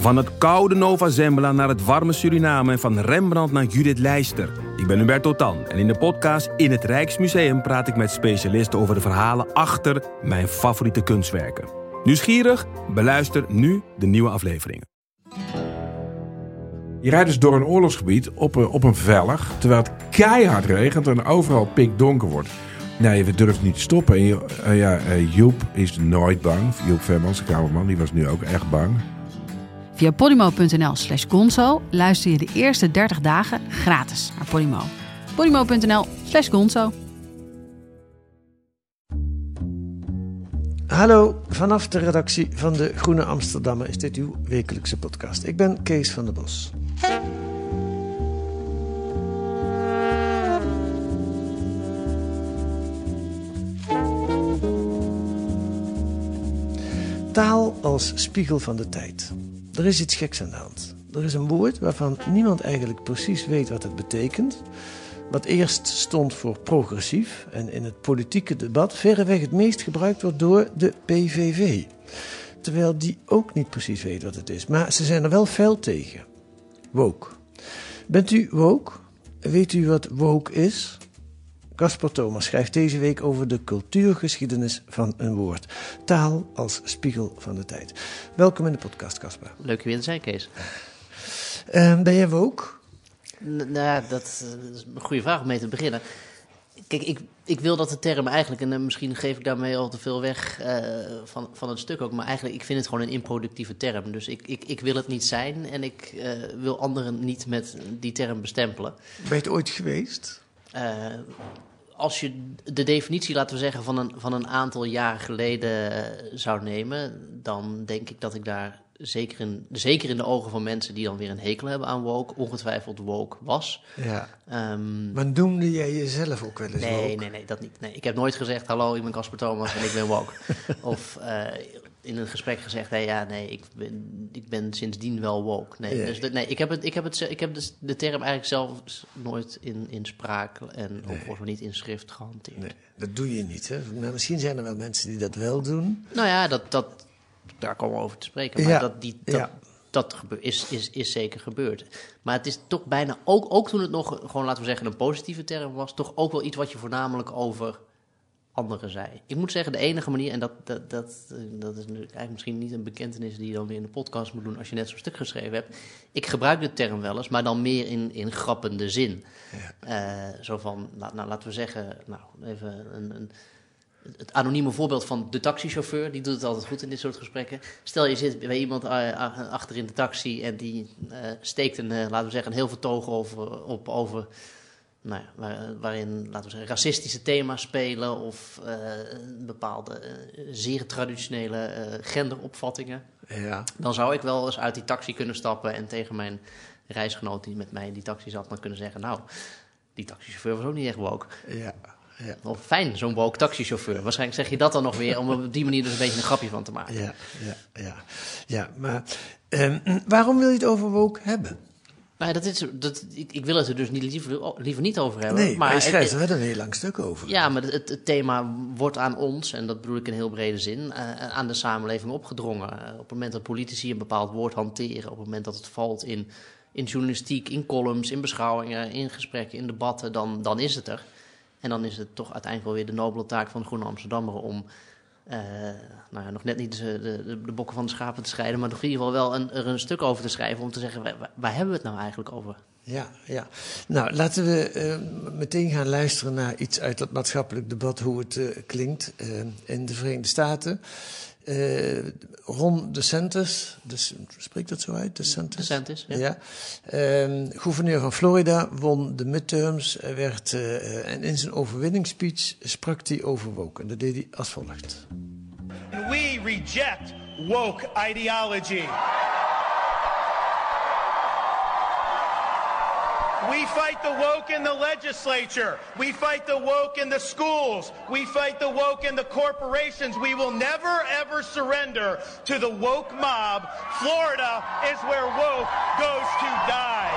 Van het koude Nova Zembla naar het warme Suriname en van Rembrandt naar Judith Leister. Ik ben Hubert Totan en in de podcast In het Rijksmuseum praat ik met specialisten over de verhalen achter mijn favoriete kunstwerken. Nieuwsgierig? Beluister nu de nieuwe afleveringen. Je rijdt dus door een oorlogsgebied op een, op een vellig, terwijl het keihard regent en overal pikdonker wordt. Nee, we durven niet te stoppen. En eh, ja, eh, Joep is nooit bang. Joep Vermans, de kamerman, die was nu ook echt bang. Via podimo.nl slash gonzo luister je de eerste 30 dagen gratis naar Podimo. podimo.nl slash gonzo. Hallo, vanaf de redactie van de Groene Amsterdammer is dit uw wekelijkse podcast. Ik ben Kees van der Bos. Taal als spiegel van de tijd. Er is iets geks aan de hand. Er is een woord waarvan niemand eigenlijk precies weet wat het betekent. Wat eerst stond voor progressief en in het politieke debat verreweg het meest gebruikt wordt door de PVV. Terwijl die ook niet precies weet wat het is. Maar ze zijn er wel fel tegen. Woke. Bent u woke? Weet u wat woke is? Caspar Thomas schrijft deze week over de cultuurgeschiedenis van een woord. Taal als spiegel van de tijd. Welkom in de podcast, Caspar. Leuk je weer te zijn, Kees. Eh, ben jij woke? N- nou ja, dat, eh, dat is een goede vraag om mee te beginnen. Kijk, ik, ik wil dat de term eigenlijk, en eh, misschien geef ik daarmee al te veel weg eh, van, van het stuk ook, maar eigenlijk, ik vind het gewoon een improductieve term. Dus ik, ik, ik wil het niet zijn en ik eh, wil anderen niet met die term bestempelen. Ben je het ooit geweest? Eh, als je de definitie, laten we zeggen, van een, van een aantal jaren geleden eh, zou nemen, dan denk ik dat ik daar zeker in, zeker in de ogen van mensen die dan weer een hekel hebben aan woke, ongetwijfeld woke was. Ja. Ehm, Maar noemde jij jezelf ook wel eens nee, woke? nee, nee, dat niet. Nee, ik heb nooit gezegd, hallo, ik ben Casper Thomas en ik ben woke. of eh, in een gesprek gezegd, nee, ja, nee, ik ben, ik ben sindsdien wel woke. Nee, Ja. dus nee, ik heb, het, ik heb, het, ik heb dus de term eigenlijk zelf nooit in, in spraak en ook volgens mij niet in schrift gehanteerd. Nee, dat doe je niet. Hè? Maar misschien zijn er wel mensen die dat wel doen. Nou ja, dat, dat, daar komen we over te spreken. Maar Ja, dat, die, dat, ja. dat gebeur, is, is, is zeker gebeurd. Maar het is toch bijna, ook, ook toen het nog, gewoon laten we zeggen, een positieve term was, toch ook wel iets wat je voornamelijk over anderen zei. Ik moet zeggen, de enige manier, en dat, dat, dat, eh, dat is eigenlijk misschien niet een bekentenis die je dan weer in de podcast moet doen als je net zo'n stuk geschreven hebt. Ik gebruik de term wel eens, maar dan meer in, in grappende zin. Eh, zo van, nou, nou, laten we zeggen, nou, even een, een, het anonieme voorbeeld van de taxichauffeur, die doet het altijd goed in dit soort gesprekken. Stel je zit bij iemand eh, achter in de taxi en die steekt een, laten we zeggen, een heel vertoog over, op over, nou ja, waar- waarin, laten we zeggen, racistische thema's spelen of eh, bepaalde eh, zeer traditionele eh, genderopvattingen. Ja. Dan zou ik wel eens uit die taxi kunnen stappen en tegen mijn reisgenoot die met mij in die taxi zat, dan kunnen zeggen, nou, die taxichauffeur was ook niet echt woke. Ja. ja. Wel fijn, zo'n woke taxichauffeur. Waarschijnlijk zeg je dat dan nog weer om er op die manier dus een beetje een grapje van te maken. Ja, ja, ja. ja maar ehm, waarom wil je het over woke hebben? Maar dat is, dat, ik, ik wil het er dus niet, liever, liever niet over hebben. Nee, maar, je schrijft er wel een heel lang stuk over. Ja, maar het, het thema wordt aan ons, en dat bedoel ik in heel brede zin, eh, aan de samenleving opgedrongen. Eh, op het moment dat politici een bepaald woord hanteren, op het moment dat het valt in, in journalistiek, in columns, in beschouwingen, in gesprekken, in debatten, dan, dan is het er. En dan is het toch uiteindelijk wel weer de nobele taak van de Groene Amsterdammer om eh, nou ja, nog net niet de, de, de bokken van de schapen te scheiden, maar toch in ieder geval wel een, er een stuk over te schrijven om te zeggen, waar, hebben we het nou eigenlijk over? Ja, ja. Nou, laten we eh, meteen gaan luisteren naar iets uit dat maatschappelijk debat, hoe het eh, klinkt eh, in de Verenigde Staten. Eh, Ron DeSantis, dus, spreekt dat zo uit? DeSantis? DeSantis, ja. ja. Ehm, gouverneur van Florida won de midterms werd, eh, en in zijn overwinningsspeech sprak hij over woke. En dat deed hij als volgt. We reject woke ideology. We fight the woke in the legislature. We fight the woke in the schools. We fight the woke in the corporations. We will never ever surrender to the woke mob. Florida is where woke goes to die.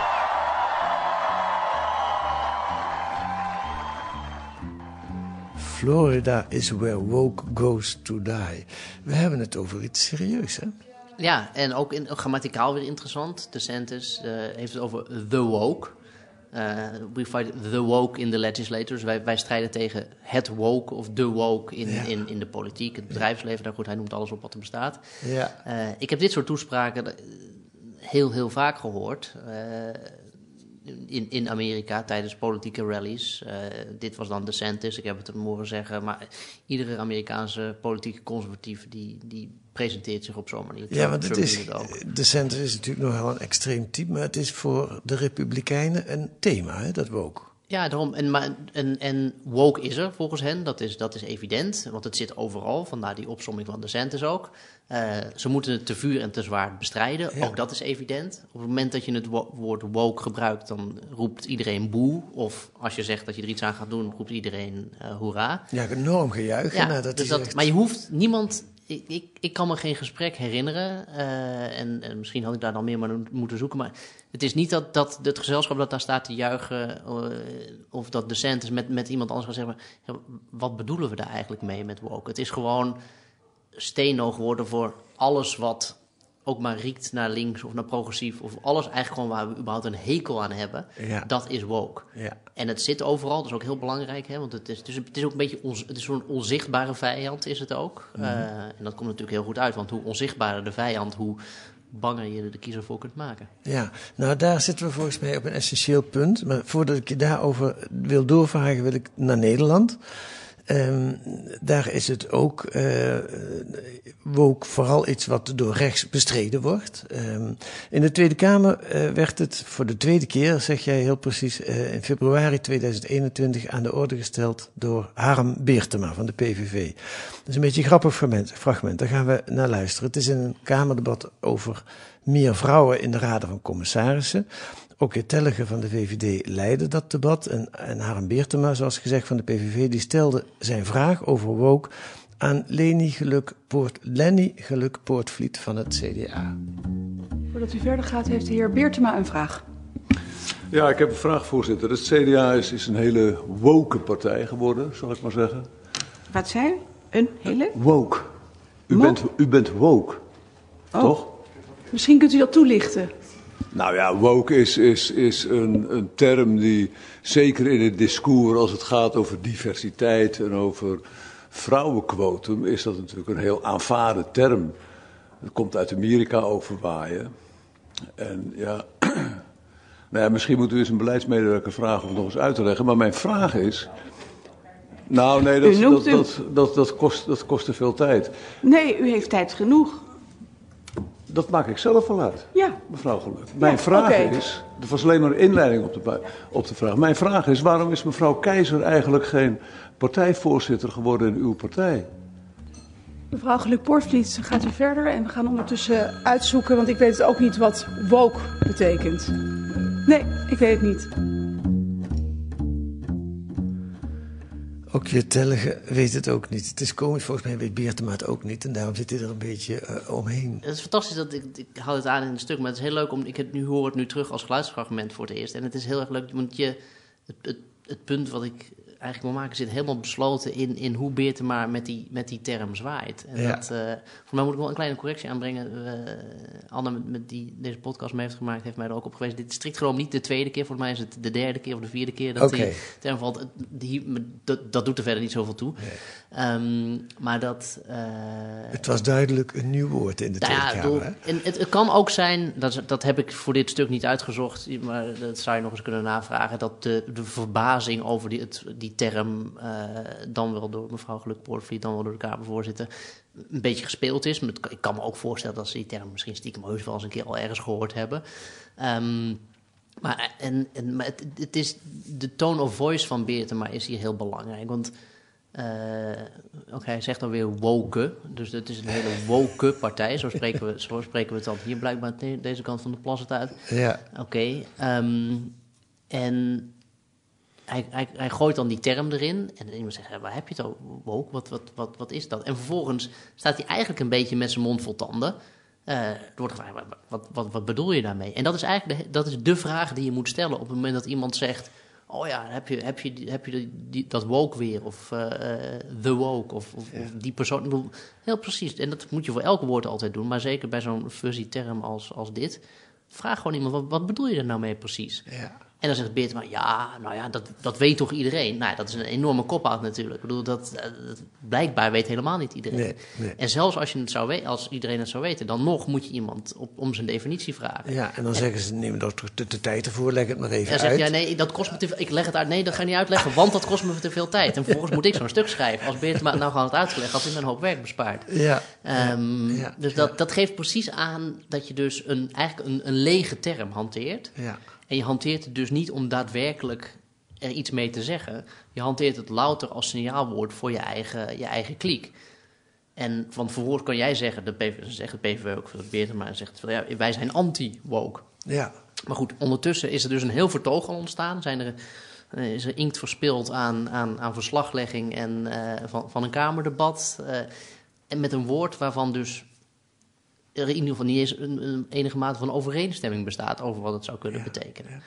Florida is where woke goes to die. We hebben het over iets serieus, hè? Ja, en ook in, grammaticaal weer interessant. De Santis uh, heeft het over the woke. Uh, we fight the woke in the legislators. Wij, wij strijden tegen het woke of de woke in, Ja. in, in de politiek, het bedrijfsleven. Nou goed, hij noemt alles op wat er bestaat. Ja. Eh, ik heb dit soort toespraken eh, heel, heel vaak gehoord. eh, in, in Amerika tijdens politieke rallies. Eh, dit was dan DeSantis, ik heb het hem horen zeggen. Maar iedere Amerikaanse politieke conservatief die, die presenteert zich op zo'n manier. Ja, want het is, ook. de center is natuurlijk nogal een extreem type, maar het is voor de Republikeinen een thema, hè, dat woke. Ja, daarom. En, maar, en, en woke is er volgens hen, dat is, dat is evident. Want het zit overal, vandaar die opsomming van DeSantis ook. Eh, ze moeten het te vuur en te zwaar bestrijden, Ja. ook dat is evident. Op het moment dat je het wo- woord woke gebruikt, dan roept iedereen boe. Of als je zegt dat je er iets aan gaat doen, roept iedereen eh hoera. Ja, enorm gejuich. Ja, nou, dat dus is dat, echt- Maar je hoeft niemand. Ik, ik, ik kan me geen gesprek herinneren. eh, en, en misschien had ik daar dan meer maar moeten zoeken. Maar het is niet dat, dat het gezelschap dat daar staat te juichen. eh, of dat is met, met iemand anders gaat zeggen. wat bedoelen we daar eigenlijk mee met woke? Het is gewoon steno geworden voor alles wat ook maar riekt naar links of naar progressief. Of alles eigenlijk gewoon waar we überhaupt een hekel aan hebben. Ja. Dat is woke. Ja. En het zit overal, dat is ook heel belangrijk. Hè? Want het is, is, het is ook een beetje het is zo'n onzichtbare vijand, is het ook. Mhm. Eh, en dat komt natuurlijk heel goed uit, want hoe onzichtbaarder de vijand, hoe banger je er de kiezer voor kunt maken. Ja, nou daar zitten we volgens mij op een essentieel punt. Maar voordat ik je daarover wil doorvragen, wil ik naar Nederland. Ehm, daar is het ook, eh woke vooral iets wat door rechts bestreden wordt. Ehm, in de Tweede Kamer eh, werd het voor de tweede keer, zeg jij heel precies, eh, in februari 2021 aan de orde gesteld door Harm Beertema van de PVV. Dat is een beetje een grappig fragment. Daar gaan we naar luisteren. Het is een Kamerdebat over meer vrouwen in de raden van commissarissen. Ook heer Tellige van de VVD leidde dat debat. En, en Harm Beertema, zoals gezegd van de PVV, die stelde zijn vraag over woke aan Leni Geluk, Poort, Lenny Geluk Poortvliet van het CDA. Voordat u verder gaat, heeft de heer Beertema een vraag. Ja, ik heb een vraag, voorzitter. Het CDA is, is een hele woke partij geworden, zal ik maar zeggen. Wat zei u? Een hele? Woke. U, Mo- bent, u bent woke, Oh. toch? Misschien kunt u dat toelichten. Nou ja, woke is, is, is een, een term die zeker in het discours als het gaat over diversiteit en over vrouwenquotum, is dat natuurlijk een heel aanvaarde term. Het komt uit Amerika overwaaien. En ja, nou ja, misschien moet u eens een beleidsmedewerker vragen om het nog eens uit te leggen. Maar mijn vraag is. Nou, nee, dat, dat, dat, dat, kost, dat kost te veel tijd. Nee, u heeft tijd genoeg. Dat maak ik zelf wel uit. Ja. Mevrouw Geluk. Mijn Ja, vraag is, dat was alleen maar een inleiding op de, op de vraag. Mijn vraag is, waarom is mevrouw Keizer eigenlijk geen partijvoorzitter geworden in uw partij? Mevrouw Geluk-Poortvliet, gaat u verder en we gaan ondertussen uitzoeken, want ik weet ook niet wat woke betekent. Nee, ik weet het niet. Ook je Tellige weet het ook niet. Het is komisch, volgens mij weet Beertema het ook niet. En daarom zit hij er een beetje eh, omheen. Het is fantastisch dat ik, ik haal het aan in een stuk, maar het is heel leuk om, ik het nu hoor het nu terug als geluidsfragment voor het eerst. En het is heel erg leuk, want je, het, het, het punt wat ik eigenlijk wil maken zit helemaal besloten in, in hoe Beertema met die, met die term zwaait. En Ja. dat, eh, voor mij moet ik wel een kleine correctie aanbrengen. Eh, Anne, met, met die deze podcast mee heeft gemaakt, heeft mij er ook op gewezen. Dit is strikt genomen niet de tweede keer, volgens mij is het de derde keer of de vierde keer dat die term valt. Die, dat, dat doet er verder niet zoveel toe. Ehm, maar dat... eh, Het was duidelijk een nieuw woord in de nou Tweede ja, Kamer. en het, het kan ook zijn, dat, dat heb ik voor dit stuk niet uitgezocht, maar dat zou je nog eens kunnen navragen, dat de, de verbazing over die, het, die term, eh, dan wel door mevrouw Geluk-Poortvliet, dan wel door de Kamervoorzitter, een beetje gespeeld is. Maar ik kan me ook voorstellen dat ze die term misschien stiekem heus wel eens een keer al ergens gehoord hebben. Ehm, maar, en, en, maar het, het is, de tone of voice van Beertema is hier heel belangrijk. Want eh, ook hij zegt dan weer woke. Dus het is een hele woke partij. Zo spreken we, zo spreken we het dan hier blijkbaar aan deze kant van de plas het uit. Ja. Oké. ehm, en hij, hij, hij gooit dan die term erin. En iemand zegt, waar heb je het over? Woke? Wat, wat, wat, wat is dat? En vervolgens staat hij eigenlijk een beetje met zijn mond vol tanden. Er wordt gevraagd, wat, wat, wat, bedoel je daarmee? En dat is eigenlijk de, dat is de vraag die je moet stellen op het moment dat iemand zegt... oh ja, heb je, heb je, heb je die, die- dat woke weer, of eh, the woke, of, of, of die persoon. Bedoel, heel precies. En dat moet je voor elke woord altijd doen, maar zeker bij zo'n fuzzy term als, als dit. Vraag gewoon iemand, wat, wat bedoel je er nou mee precies? Ja. En dan zegt Beertema, ja, nou ja, dat, dat weet toch iedereen? Nou ja, dat is een enorme kop-out natuurlijk. Ik bedoel, dat, eh, dat, blijkbaar weet helemaal niet iedereen. Nee, nee. En zelfs als, je het zou we- als iedereen het zou weten, dan nog moet je iemand op, om zijn definitie vragen. Ja, en dan zeggen ze, neem toch de, de tijd ervoor, leg het maar even uit. ja, nee, dat kost me te veel. Ik leg het uit. Nee, dat ga je niet uitleggen, want dat kost me te veel tijd. En vervolgens moet ik zo'n stuk schrijven. Als Beertema nou gewoon had uitgelegd, had hij me een hoop werk bespaard. Ja, Ehm, ja, dus dat, dat geeft precies aan dat je dus een, eigenlijk een, een lege term hanteert. ja, En je hanteert het dus niet om daadwerkelijk er iets mee te zeggen. Je hanteert het louter als signaalwoord voor je eigen, je eigen kliek. En van verwoord kan jij zeggen, de PV, zegt de PVV ook, dat Beertema maar zegt, van, ja, wij zijn anti-woke. ja. Maar goed, ondertussen is er dus een heel vertoog al ontstaan. Zijn er, eh, is er inkt verspild aan, aan, aan verslaglegging en, eh, van, van een Kamerdebat. eh, en met een woord waarvan dus er in ieder geval niet eens een, een enige mate van overeenstemming bestaat over wat het zou kunnen betekenen.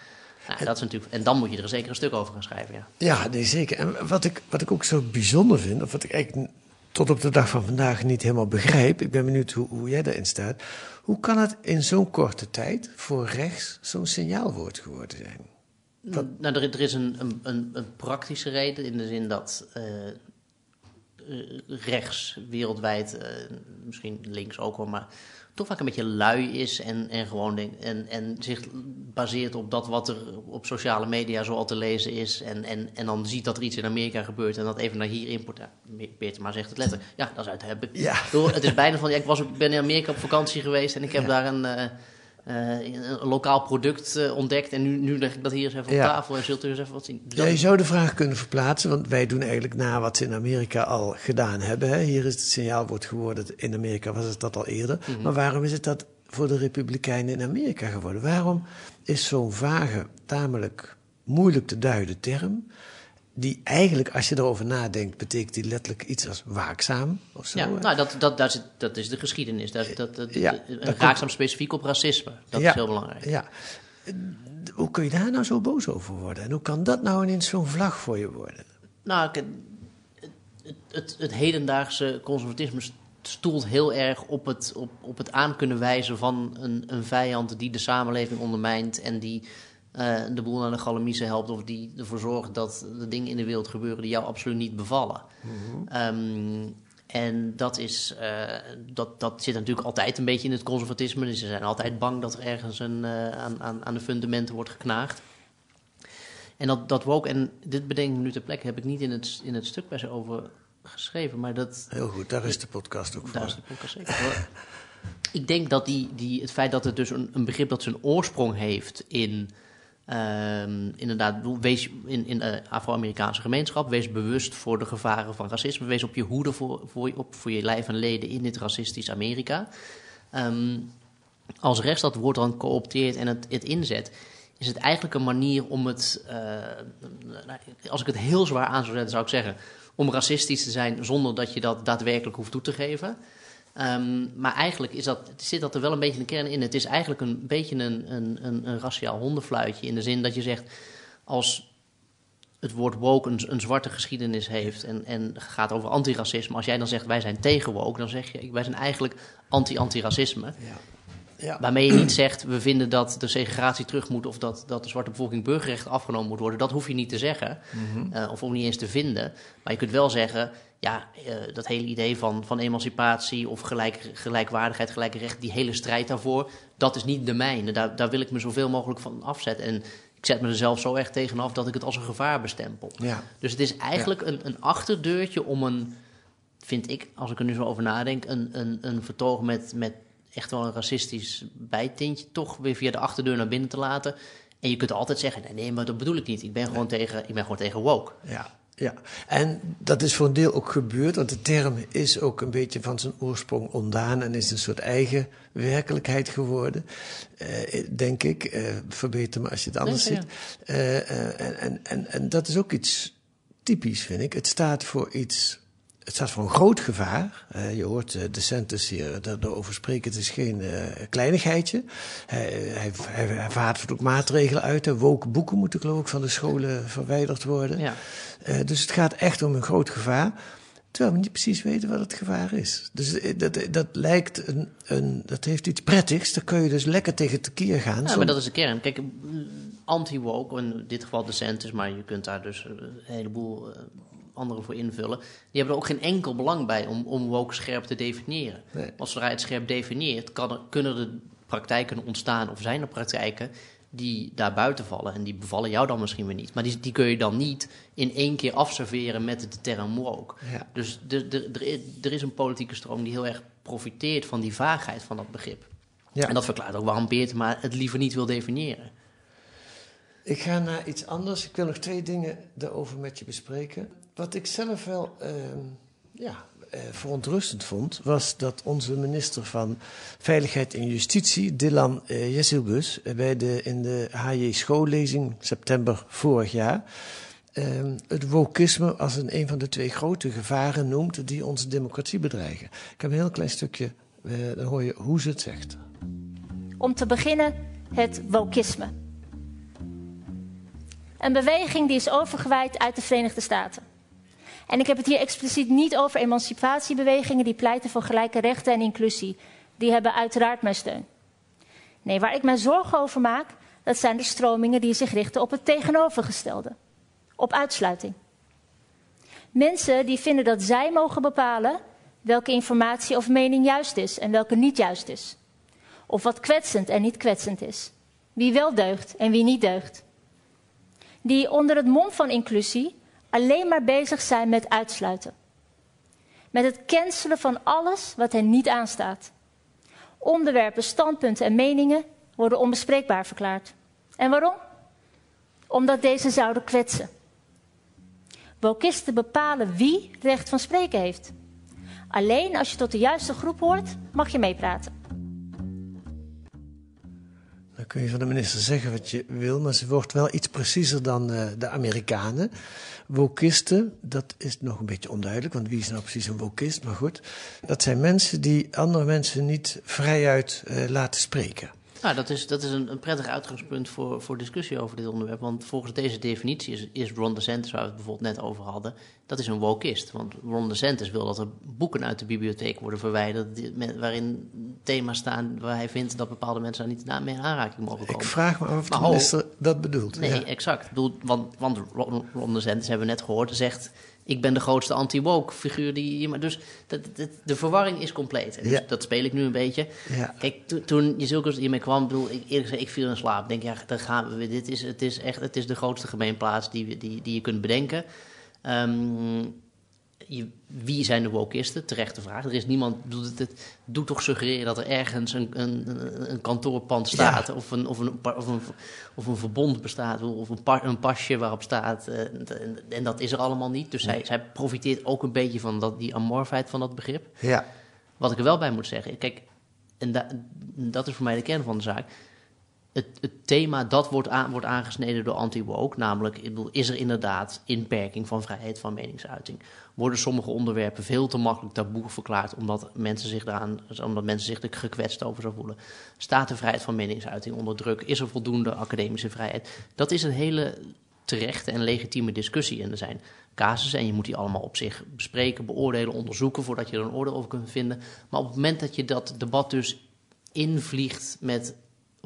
Nou, dat is natuurlijk, en dan moet je er zeker een stuk over gaan schrijven. Ja. Ja, nee, zeker. En wat ik, wat ik ook zo bijzonder vind, of wat ik eigenlijk tot op de dag van vandaag niet helemaal begrijp, ik ben benieuwd hoe, hoe jij daarin staat. Hoe kan het in zo'n korte tijd voor rechts zo'n signaalwoord geworden zijn? Nou, er, er is een, een, een, praktische reden in de zin dat eh, rechts wereldwijd, eh, misschien links ook wel, maar toch vaak een beetje lui is en, en gewoon denk, en, en zich baseert op dat wat er op sociale media zoal te lezen is. En, en, en dan ziet dat er iets in Amerika gebeurt en dat even naar hier importeren. Peter maar zegt het letterlijk. Ja, dat is uit hebben. Ja. Het is bijna van, ja, ik was, ben in Amerika op vakantie geweest en ik heb Ja. daar een, eh, eh, een lokaal product eh, ontdekt. En nu, nu leg ik dat hier eens even op tafel en zult u eens even wat zien. Dus Ja, je zou de vraag kunnen verplaatsen, want wij doen eigenlijk na wat ze in Amerika al gedaan hebben. Hè. Hier is het signaalwoord geworden, in Amerika was het dat al eerder. Maar waarom is het dat voor de Republikeinen in Amerika geworden? Waarom is zo'n vage, tamelijk moeilijk te duiden term, die eigenlijk, als je erover nadenkt, betekent die letterlijk iets als waakzaam of zo? ja, nou, dat, dat, daar zit, dat is de geschiedenis. Dat, dat, dat, Ja, komt- specifiek op racisme. Dat Ja, is heel belangrijk. Ja. Hoe kun je daar nou zo boos over worden? En hoe kan dat nou ineens zo'n vlag voor je worden? Nou, het, het, het, het hedendaagse conservatisme stoelt heel erg op het, op, op het aan kunnen wijzen van een, een vijand die de samenleving ondermijnt en die de boel naar de galamiezen helpt of die ervoor zorgt dat de dingen in de wereld gebeuren die jou absoluut niet bevallen. Ehm, en dat, is, eh, dat, dat zit natuurlijk altijd een beetje in het conservatisme. Dus ze zijn altijd bang dat er ergens een, eh, aan, aan, aan de fundamenten wordt geknaagd. En dat, dat woke, en dit bedenk ik nu ter plekke, heb ik niet in het, in het stuk bij ze over geschreven, maar dat, Heel goed, daar is de podcast ook voor. daar is de podcast zeker voor. Ik denk dat die, die, het feit dat het dus een, een begrip dat zijn oorsprong heeft in, ehm, inderdaad, wees in, in de Afro-Amerikaanse gemeenschap, wees bewust voor de gevaren van racisme, wees op je hoede voor, voor, op, voor je lijf en leden in dit racistisch Amerika. Ehm, als rechts dat woord dan coopteert en het, het inzet, is het eigenlijk een manier om het, eh, als ik het heel zwaar aan zou zetten, zou ik zeggen, om racistisch te zijn zonder dat je dat daadwerkelijk hoeft toe te geven. Ehm, maar eigenlijk is dat, zit dat er wel een beetje de kern in. Het is eigenlijk een beetje een, een, een, een raciaal hondenfluitje in de zin dat je zegt, als het woord woke een, een zwarte geschiedenis heeft en, en gaat over antiracisme. Als jij dan zegt wij zijn tegen woke, dan zeg je wij zijn eigenlijk anti-antiracisme. Ja. Waarmee je niet zegt we vinden dat de segregatie terug moet of dat, dat de zwarte bevolking burgerrechten afgenomen moet worden. Dat hoef je niet te zeggen eh, of ook niet eens te vinden. Maar je kunt wel zeggen, ja, eh, dat hele idee van, van emancipatie of gelijk, gelijkwaardigheid, gelijke recht, die hele strijd daarvoor, dat is niet de mijne. Daar, daar wil ik me zoveel mogelijk van afzetten. En ik zet me er zelf zo erg tegenaf dat ik het als een gevaar bestempel. Ja. Dus het is eigenlijk een, een achterdeurtje om een, vind ik, als ik er nu zo over nadenk, een, een, een vertoog met, met echt wel een racistisch bijtintje toch weer via de achterdeur naar binnen te laten. En je kunt altijd zeggen, nee, nee maar dat bedoel ik niet. Ik ben gewoon tegen, ik ben gewoon tegen woke. Ja, ja, en dat is voor een deel ook gebeurd, want de term is ook een beetje van zijn oorsprong ontdaan en is een soort eigen werkelijkheid geworden, eh, denk ik. Eh, verbeter me als je het anders ja. ziet. Eh, en, en, en, en dat is ook iets typisch, vind ik. Het staat voor iets het staat voor een groot gevaar. Eh, je hoort uh, de Santis hier daarover spreken. Het is geen uh, kleinigheidje. Hij, hij, hij, vaart ook maatregelen uit. Woke boeken moeten geloof ik van de scholen verwijderd worden. Ja. dus het gaat echt om een groot gevaar. Terwijl we niet precies weten wat het gevaar is. Dus dat, dat lijkt een, een, dat heeft iets prettigs. Daar kun je dus lekker tegen tekeer gaan. Ja, maar dat is de kern. Kijk, anti-woke, in dit geval de Santis, maar je kunt daar dus een heleboel anderen voor invullen, die hebben er ook geen enkel belang bij om, om woke scherp te definiëren. Nee. Als zodra je het scherp definieert, kan er, kunnen er praktijken ontstaan of zijn er praktijken die daar buiten vallen. En die bevallen jou dan misschien weer niet. Maar die, die kun je dan niet in één keer afserveren met de term woke. Ja. Dus er, is een politieke stroom die heel erg profiteert van die vaagheid van dat begrip. Ja. En dat verklaart ook waarom Beert maar het liever niet wil definiëren. Ik ga naar iets anders. Ik wil nog twee dingen daarover met je bespreken. Wat ik zelf wel uh, ja, uh, verontrustend vond, was dat onze minister van Veiligheid en Justitie, Dylan uh, bij de, in de HJ schoollezing september vorig jaar, ehm, het wokisme als een, een van de twee grote gevaren noemt die onze democratie bedreigen. Ik heb een heel klein stukje, dan hoor je hoe ze het zegt. Om te beginnen het wokisme. Een beweging die is overgewaaid uit de Verenigde Staten. En ik heb het hier expliciet niet over emancipatiebewegingen die pleiten voor gelijke rechten en inclusie. Die hebben uiteraard mijn steun. Nee, waar ik mij zorgen over maak, dat zijn de stromingen die zich richten op het tegenovergestelde. Op uitsluiting. Mensen die vinden dat zij mogen bepalen welke informatie of mening juist is en welke niet juist is. Of wat kwetsend en niet kwetsend is. Wie wel deugt en wie niet deugt. Die onder het mom van inclusie alleen maar bezig zijn met uitsluiten. Met het cancelen van alles wat hen niet aanstaat. Onderwerpen, standpunten en meningen worden onbespreekbaar verklaard. En waarom? Omdat deze zouden kwetsen. Wokisten bepalen wie recht van spreken heeft. Alleen als je tot de juiste groep hoort, mag je meepraten. Dan kun je van de minister zeggen wat je wil, maar ze wordt wel iets preciezer dan uh, de Amerikanen. Wokisten, dat is nog een beetje onduidelijk, want wie is nou precies een wokist? Maar goed, dat zijn mensen die andere mensen niet vrijuit uh, laten spreken. Nou, dat is, dat is een, een prettig uitgangspunt voor, voor discussie over dit onderwerp. Want volgens deze definitie is, is Ron DeSantis, waar we het bijvoorbeeld net over hadden, dat is een wokist. Want Ron DeSantis wil dat er boeken uit de bibliotheek worden verwijderd die, met, waarin thema's staan waar hij vindt dat bepaalde mensen daar niet mee in aanraking mogen komen. Ik vraag me af of de minister dat bedoelt. Nee, ja. exact. Bedoel, want, want Ron, Ron DeSantis, hebben we net gehoord, zegt ik ben de grootste anti-woke figuur die. Maar dus dat, dat, de verwarring is compleet. Dus Ja. dat speel ik nu een beetje. Ja. Kijk, to- toen je zulke hiermee kwam, bedoel, ik, eerlijk gezegd, ik viel in slaap. Ik denk, ja, daar gaan we. Dit is, het is echt het is de grootste gemeenplaats die, die, die je kunt bedenken. Ehm, je, wie zijn de wokisten? Terechte vraag. Er is niemand. Het, het doet toch suggereren dat er ergens een, een, een- kantoorpand staat. Of, een, of, een, of, een, of een verbond bestaat. Of een, pa- een pasje waarop staat. eh, en, en dat is er allemaal niet. Dus zij, zij profiteert ook een beetje van dat, die amorfheid van dat begrip. Ja. Wat ik er wel bij moet zeggen, kijk, en da- dat is voor mij de kern van de zaak. Het, thema dat wordt, wordt aangesneden door anti-woke, namelijk, is er inderdaad inperking van vrijheid van meningsuiting? Worden sommige onderwerpen veel te makkelijk taboe verklaard omdat mensen zich, daaraan, omdat mensen zich er gekwetst over zou voelen? Staat de vrijheid van meningsuiting onder druk? Is er voldoende academische vrijheid? Dat is een hele terechte en legitieme discussie. En er zijn casussen en je moet die allemaal op zich bespreken, beoordelen, onderzoeken voordat je er een oordeel over kunt vinden. Maar op het moment dat je dat debat dus invliegt met,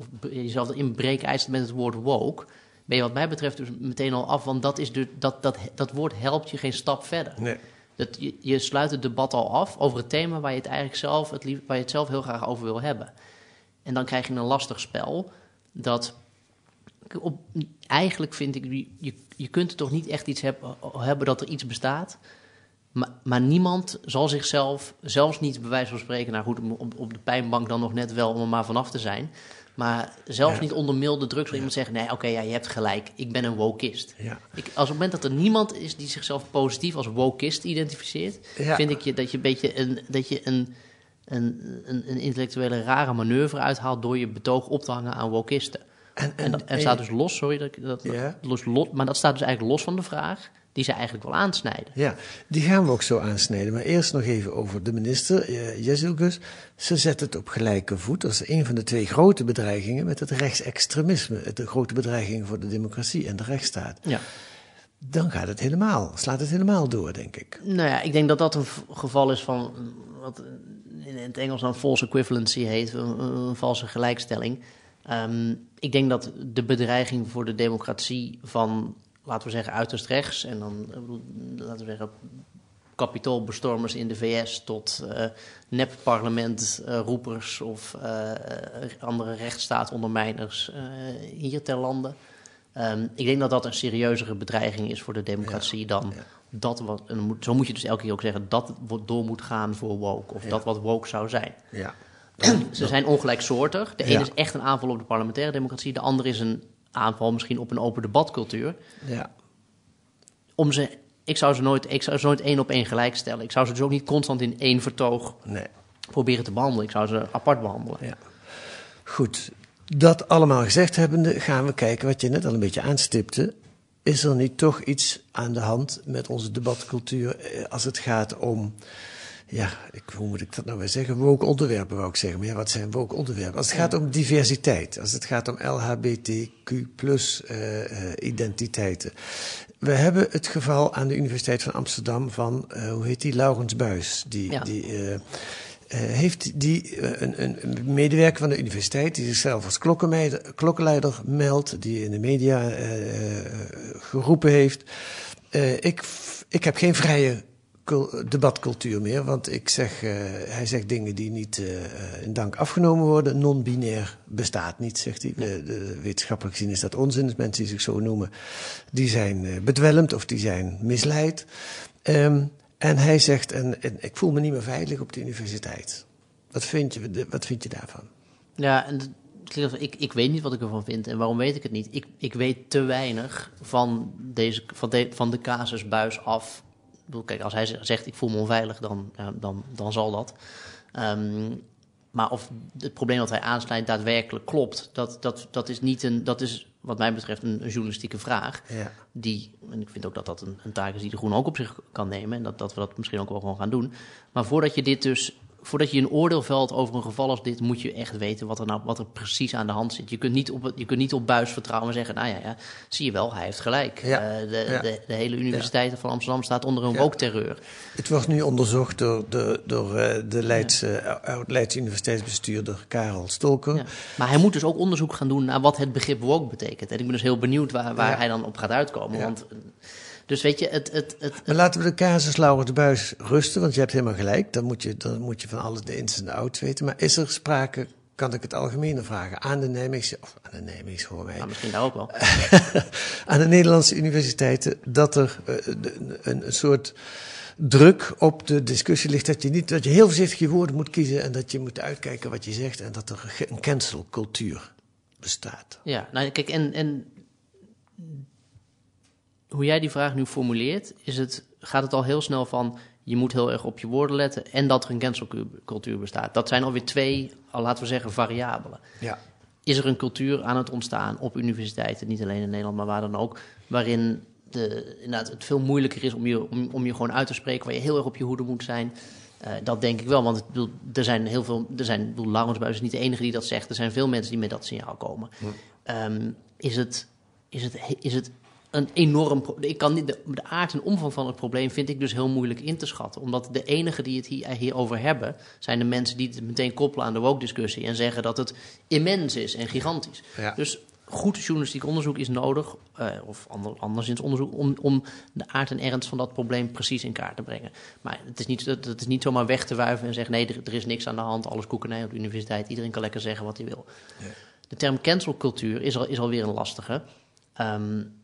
of jezelf erin breekijst met het woord woke, ben je wat mij betreft dus meteen al af, want dat, is dus, dat, dat, dat woord helpt je geen stap verder. Nee. Dat, je, je sluit het debat al af over het thema waar je het eigenlijk zelf, het lief, waar je het zelf heel graag over wil hebben. En dan krijg je een lastig spel dat op, eigenlijk vind ik, je- je, je kunt er toch niet echt iets heb- hebben dat er iets bestaat. Maar, maar niemand zal zichzelf, zelfs niet bij wijze van spreken, nou goed, op, op de pijnbank dan nog net wel om er maar vanaf te zijn. Maar zelfs Ja. niet onder milde druk zal iemand zeggen: nee, oké, ja, je hebt gelijk, ik ben een wokist. Ja. Ik, als op het moment dat er niemand is die zichzelf positief als wokist identificeert, vind ik je, dat je een beetje een, dat je een, een, een, een intellectuele rare manoeuvre uithaalt door je betoog op te hangen aan wokisten. En, En, dat- en staat dus los, sorry, dat, dat, los, maar dat staat dus eigenlijk los van de vraag die ze eigenlijk wel aansnijden. Ja, die gaan we ook zo aansnijden. Maar eerst nog even over de minister, uh, Jezus. Ze zet het op gelijke voet. Is een van de twee grote bedreigingen met het rechtsextremisme. De grote bedreiging voor de democratie en de rechtsstaat. Ja. Dan gaat het helemaal, slaat het helemaal door, denk ik. Nou ja, ik denk dat dat een geval is van wat in het Engels dan false equivalency heet, een, een valse gelijkstelling. Um, ik denk dat de bedreiging voor de democratie van laten we zeggen, uiterst rechts. En dan, laten we zeggen, kapitoolbestormers in de VS tot uh, nep-parlementroepers uh, of uh, andere rechtsstaatondermijners hier ter lande. Um, ik denk dat dat een serieuzere bedreiging is voor de democratie ja, dan ja. dat wat. En zo moet je dus elke keer ook zeggen dat wat door moet gaan voor woke of ja. dat wat woke zou zijn. Ja. Ze zijn ongelijksoortig. De ene is echt een aanval op de parlementaire democratie, de andere is een aanval misschien op een open debatcultuur. Ja. Om ze, ik zou ze nooit, ik zou ze nooit één op één gelijk stellen. Ik zou ze dus ook niet constant in één vertoog nee. proberen te behandelen. Ik zou ze apart behandelen. Ja. Goed, dat allemaal gezegd hebbende, gaan we kijken wat je net al een beetje aanstipte. Is er niet toch iets aan de hand met onze debatcultuur eh, als het gaat om ja, ik, hoe moet ik dat nou weer zeggen? Woke onderwerpen wou ik zeggen. Maar ja, wat zijn woke onderwerpen? Als het gaat om diversiteit, als het gaat om LHBTQ plus uh, uh, identiteiten. We hebben het geval aan de Universiteit van Amsterdam van, uh, hoe heet die, Laurens Buis. Die, Ja. die uh, heeft die, een, een, medewerker van de universiteit die zichzelf als klokkenleider meldt, die in de media geroepen heeft. Ik, ik heb geen vrije debatcultuur meer, want ik zeg, uh, hij zegt dingen die niet uh, in dank afgenomen worden. Non-binair bestaat niet, zegt hij. De, de, wetenschappelijk gezien is dat onzin. Dus mensen die zich zo noemen, die zijn bedwelmd of die zijn misleid. Um, en hij zegt, en, en, ik voel me niet meer veilig op de universiteit. Wat vind je, wat vind je daarvan? Ja, en ik, ik weet niet wat ik ervan vind. En waarom weet ik het niet? Ik, ik weet te weinig van, deze, van, de, van de casusbuis af. Bedoel, kijk, als hij zegt ik voel me onveilig, dan, dan, dan zal dat. Um, maar of het probleem dat hij aansnijdt daadwerkelijk klopt, dat, dat, dat is niet een. Dat is wat mij betreft een, een journalistieke vraag. Ja. Die, en ik vind ook dat dat een, een taak is die de Groen ook op zich kan nemen. En dat, dat we dat misschien ook wel gewoon gaan doen. Maar voordat je dit dus voordat je een oordeel velt over een geval als dit, moet je echt weten wat er nou wat er precies aan de hand zit. Je kunt niet op, je kunt niet op buis vertrouwen en zeggen, nou ja, ja zie je wel, hij heeft gelijk. Ja. Uh, de, ja. de, de, hele universiteit van Amsterdam staat onder een woke-terreur. Het wordt nu onderzocht door de, door, de Leidse, uh, Leidse universiteitsbestuurder Karel Stolker. Maar hij moet dus ook onderzoek gaan doen naar wat het begrip woke betekent. En ik ben dus heel benieuwd waar, waar hij dan op gaat uitkomen. Want dus weet je, het... het, het, maar laten we de casus Laurens de Buis rusten, want je hebt helemaal gelijk. Dan moet je, dan moet je van alles de ins en de outs weten. Maar is er sprake, kan ik het algemene vragen, aan de Nijmeegse... Of aan de Nijmeegse, hoor mij. Nou, misschien daar ook wel. aan de Nederlandse universiteiten, dat er uh, een, een soort druk op de discussie ligt dat je niet dat je heel voorzichtig je woorden moet kiezen en dat je moet uitkijken wat je zegt en dat er een cancelcultuur bestaat. Ja, nou kijk, en, en hoe jij die vraag nu formuleert, is het, gaat het al heel snel van je moet heel erg op je woorden letten en dat er een cancelcultuur bestaat. Dat zijn alweer twee, al laten we zeggen, variabelen. Ja. Is er een cultuur aan het ontstaan op universiteiten, niet alleen in Nederland, maar waar dan ook, waarin de, inderdaad, het veel moeilijker is om je, om, om je gewoon uit te spreken, waar je heel erg op je hoede moet zijn. Uh, dat denk ik wel, want bedoel, er zijn heel veel, er zijn, bedoel, Laurensbuis is niet de enige die dat zegt, er zijn veel mensen die met dat signaal komen. Hm. Um, is het, is het, is het een enorm. Ik kan niet, de, de, aard en omvang van het probleem vind ik dus heel moeilijk in te schatten. Omdat de enigen die het hier, hierover hebben, zijn de mensen die het meteen koppelen aan de woke-discussie en zeggen dat het immens is en gigantisch. Ja. Dus goed journalistiek onderzoek is nodig, uh, of ander, anderszins onderzoek, om, om de aard en ernst van dat probleem precies in kaart te brengen. Maar het is niet, het is niet zomaar weg te wuiven en zeggen: nee, er, er is niks aan de hand, alles koekenij op de universiteit, iedereen kan lekker zeggen wat hij wil. Ja. De term cancelcultuur is, al, is alweer een lastige. Um,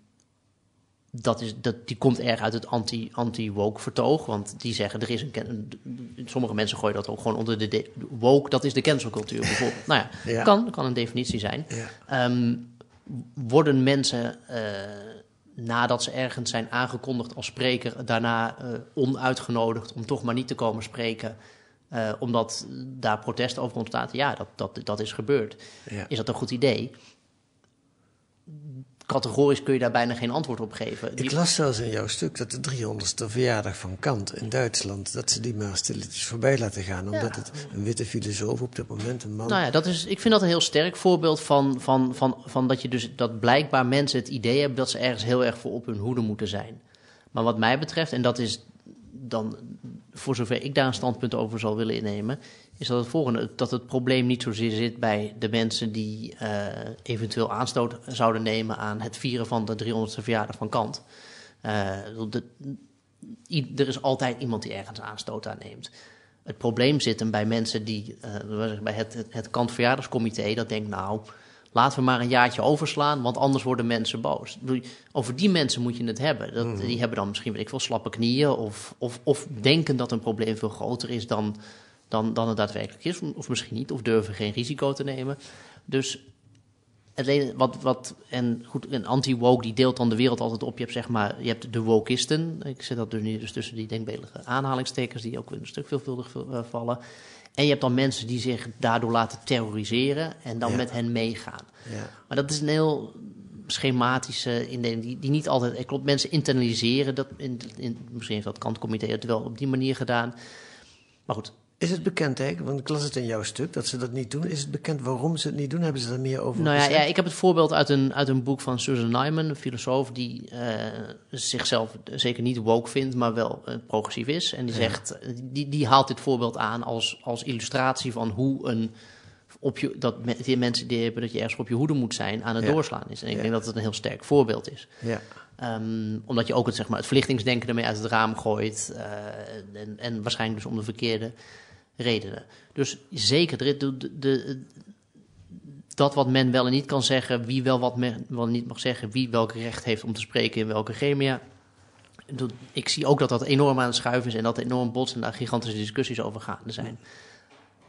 dat is, dat, die komt erg uit het anti-woke vertoog. Want die zeggen, er is een... Sommige mensen gooien dat ook gewoon onder de... de woke, dat is de cancelcultuur bijvoorbeeld. nou ja, ja. Kan, kan een definitie zijn. Ja. Um, worden mensen, uh, nadat ze ergens zijn aangekondigd als spreker... daarna uh, onuitgenodigd om toch maar niet te komen spreken... Uh, omdat daar protest over ontstaat? Ja, dat, dat, dat is gebeurd. Ja. Is dat een goed idee? Categorisch kun je daar bijna geen antwoord op geven. Ik las zelfs in jouw stuk dat de 300ste verjaardag van Kant in Duitsland, dat ze die maar stilletjes voorbij laten gaan. Omdat het een witte filosoof op dat moment, een man. Nou ja, dat is, ik vind dat een heel sterk voorbeeld van, van, van, van dat je dus dat blijkbaar mensen het idee hebben dat ze ergens heel erg voor op hun hoede moeten zijn. Maar wat mij betreft, en dat is dan voor zover ik daar een standpunt over zal willen innemen, is dat het volgende: dat het probleem niet zozeer zit bij de mensen die eh, eventueel aanstoot zouden nemen aan het vieren van de 300ste verjaardag van Kant. Eh, de, i- er is altijd iemand die ergens aanstoot aan neemt. Het probleem zit hem bij mensen die, eh, bij het, het, het Kant Verjaardagscomité, dat denkt nou, laten we maar een jaartje overslaan, want anders worden mensen boos. Over die mensen moet je het hebben. Dat, Die hebben dan misschien, weet ik veel, slappe knieën of, of, of denken dat een probleem veel groter is dan, dan, dan het daadwerkelijk is. Of misschien niet, of durven geen risico te nemen. Dus het wat, wat, en goed, een anti-woke die deelt dan de wereld altijd op. Je hebt zeg maar, je hebt de wokisten. Ik zet dat dus nu dus tussen die denkbeeldige aanhalingstekens die ook een stuk veelvuldig eh, vallen. En je hebt dan mensen die zich daardoor laten terroriseren en dan Ja. met hen meegaan. Ja. Maar dat is een heel schematische indeling die, die niet altijd klopt. Mensen internaliseren dat. In, in, misschien heeft dat kantcomité het wel op die manier gedaan. Maar goed, Is het bekend eigenlijk, want ik las het in jouw stuk, dat ze dat niet doen. Is het bekend waarom ze het niet doen? Hebben ze daar meer over Nou ja, ja, ik heb het voorbeeld uit een, uit een boek van Susan Nyman, een filosoof die eh, zichzelf zeker niet woke vindt, maar wel eh, progressief is. En die, zegt, die, die haalt dit voorbeeld aan als, als illustratie van hoe een, op je, dat die mensen die hebben dat je ergens op je hoede moet zijn aan het Ja. doorslaan is. En ik Ja. denk dat het een heel sterk voorbeeld is. Ja. Ehm, omdat je ook het, zeg maar, het verlichtingsdenken ermee uit het raam gooit. eh, en, en waarschijnlijk dus om de verkeerde redenen. Dus zeker, de, de, de- dat wat men wel en niet kan zeggen, wie wel wat men wel niet mag zeggen, wie welk recht heeft om te spreken in welke gremia. Ik zie ook dat dat enorm aan het schuiven is en dat enorm bots en daar gigantische discussies over gaande zijn.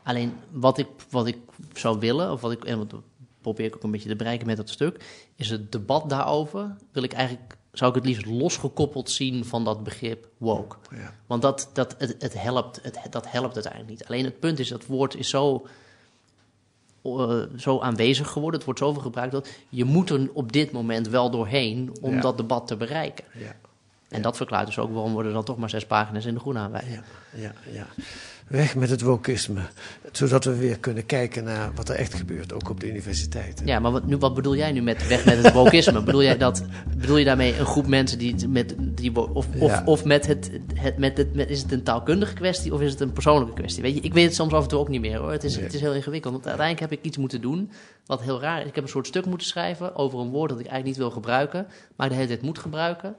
Alleen wat ik, wat ik zou willen, of wat ik, en wat probeer ik ook een beetje te bereiken met dat stuk, is het debat daarover. Wil ik eigenlijk, zou ik het liefst losgekoppeld zien van dat begrip woke. Ja. Want dat, dat, het, het helpt, het, dat helpt uiteindelijk niet. Alleen het punt is, dat woord is zo, eh, zo aanwezig geworden, het wordt zoveel gebruikt, dat je moet er op dit moment wel doorheen om Ja. dat debat te bereiken. Ja. En dat verklaart dus ook waarom worden dan toch maar zes pagina's in de groene aanwijzen. Ja, ja, ja. Weg met het wokisme. Zodat we weer kunnen kijken naar wat er echt gebeurt, ook op de universiteit. Ja, maar wat, nu, wat bedoel jij nu met weg met het wokisme? bedoel, jij dat, bedoel je daarmee een groep mensen die met die of, of, Ja. of met het, het, met het met, is het een taalkundige kwestie of is het een persoonlijke kwestie? Weet je, ik weet het soms af en toe ook niet meer hoor. Het is, Nee. het is heel ingewikkeld. Want uiteindelijk heb ik iets moeten doen wat heel raar is. Ik heb een soort stuk moeten schrijven over een woord dat ik eigenlijk niet wil gebruiken, maar de hele tijd moet gebruiken,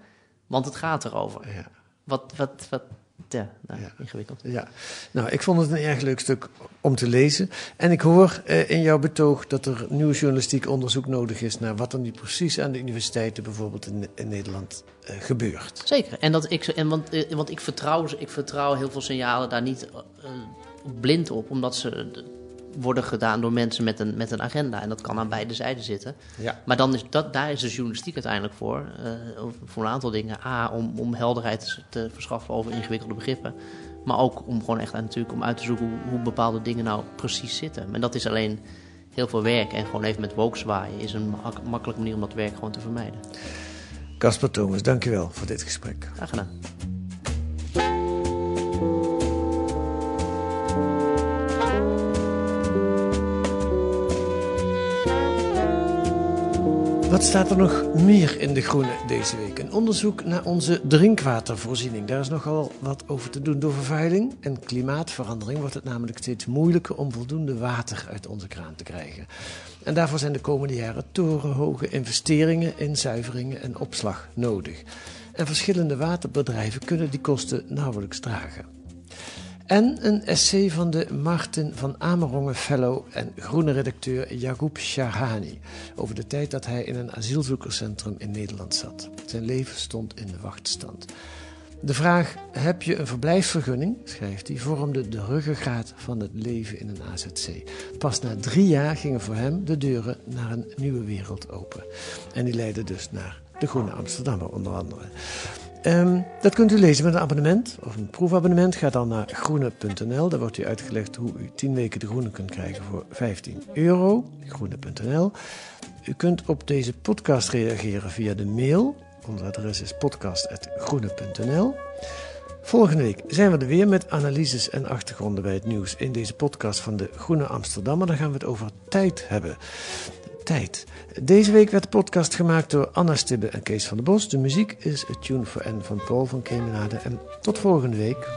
want het gaat erover. Ja. Wat, wat, wat, ja, nou, Ja. ingewikkeld. Ja, nou, ik vond het een erg leuk stuk om te lezen. En ik hoor eh, in jouw betoog dat er nieuw journalistiek onderzoek nodig is naar wat er nu precies aan de universiteiten, bijvoorbeeld in, in Nederland, eh, gebeurt. Zeker. En, dat ik, en want, eh, want ik, vertrouw, ze- ik vertrouw heel veel signalen daar niet eh, blind op, omdat ze worden gedaan door mensen met een, met een agenda. En dat kan aan beide zijden zitten. Ja. Maar dan is dat, daar is de journalistiek uiteindelijk voor. eh, voor een aantal dingen. A, om, om helderheid te verschaffen over ingewikkelde begrippen. Maar ook om gewoon echt natuurlijk om uit te zoeken hoe, hoe bepaalde dingen nou precies zitten. En dat is alleen heel veel werk. En gewoon even met woke zwaaien is een mak- makkelijke manier om dat werk gewoon te vermijden. Casper Thomas, dankjewel voor dit gesprek. Graag gedaan. Wat staat er nog meer in de groene deze week? Een onderzoek naar onze drinkwatervoorziening. Daar is nogal wat over te doen. Door vervuiling en klimaatverandering wordt het namelijk steeds moeilijker om voldoende water uit onze kraan te krijgen. En daarvoor zijn de komende jaren torenhoge investeringen in zuiveringen en opslag nodig. En verschillende waterbedrijven kunnen die kosten nauwelijks dragen. En een essay van de Martin van Amerongen Fellow en groene redacteur Yagoub Shahani over de tijd dat hij in een asielzoekerscentrum in Nederland zat. Zijn leven stond in de wachtstand. De vraag: heb je een verblijfsvergunning? schrijft hij, vormde de ruggengraat van het leven in een AZC. Pas na drie jaar gingen voor hem de deuren naar een nieuwe wereld open. En die leidde dus naar de Groene Amsterdammer onder andere. Ehm, dat kunt u lezen met een abonnement of een proefabonnement. Ga dan naar groene.nl. Daar wordt u uitgelegd hoe u 10 weken de groene kunt krijgen voor 15 euro. Groene.nl. U kunt op deze podcast reageren via de mail. Ons adres is podcast.groene.nl. Volgende week zijn we er weer met analyses en achtergronden bij het nieuws in deze podcast van de Groene Amsterdammer. Dan gaan we het over tijd hebben. Tijd. Deze week werd de podcast gemaakt door Anna Stibbe en Kees van der Bos. De muziek is A Tune for N van Paul van Kemenade. En tot volgende week.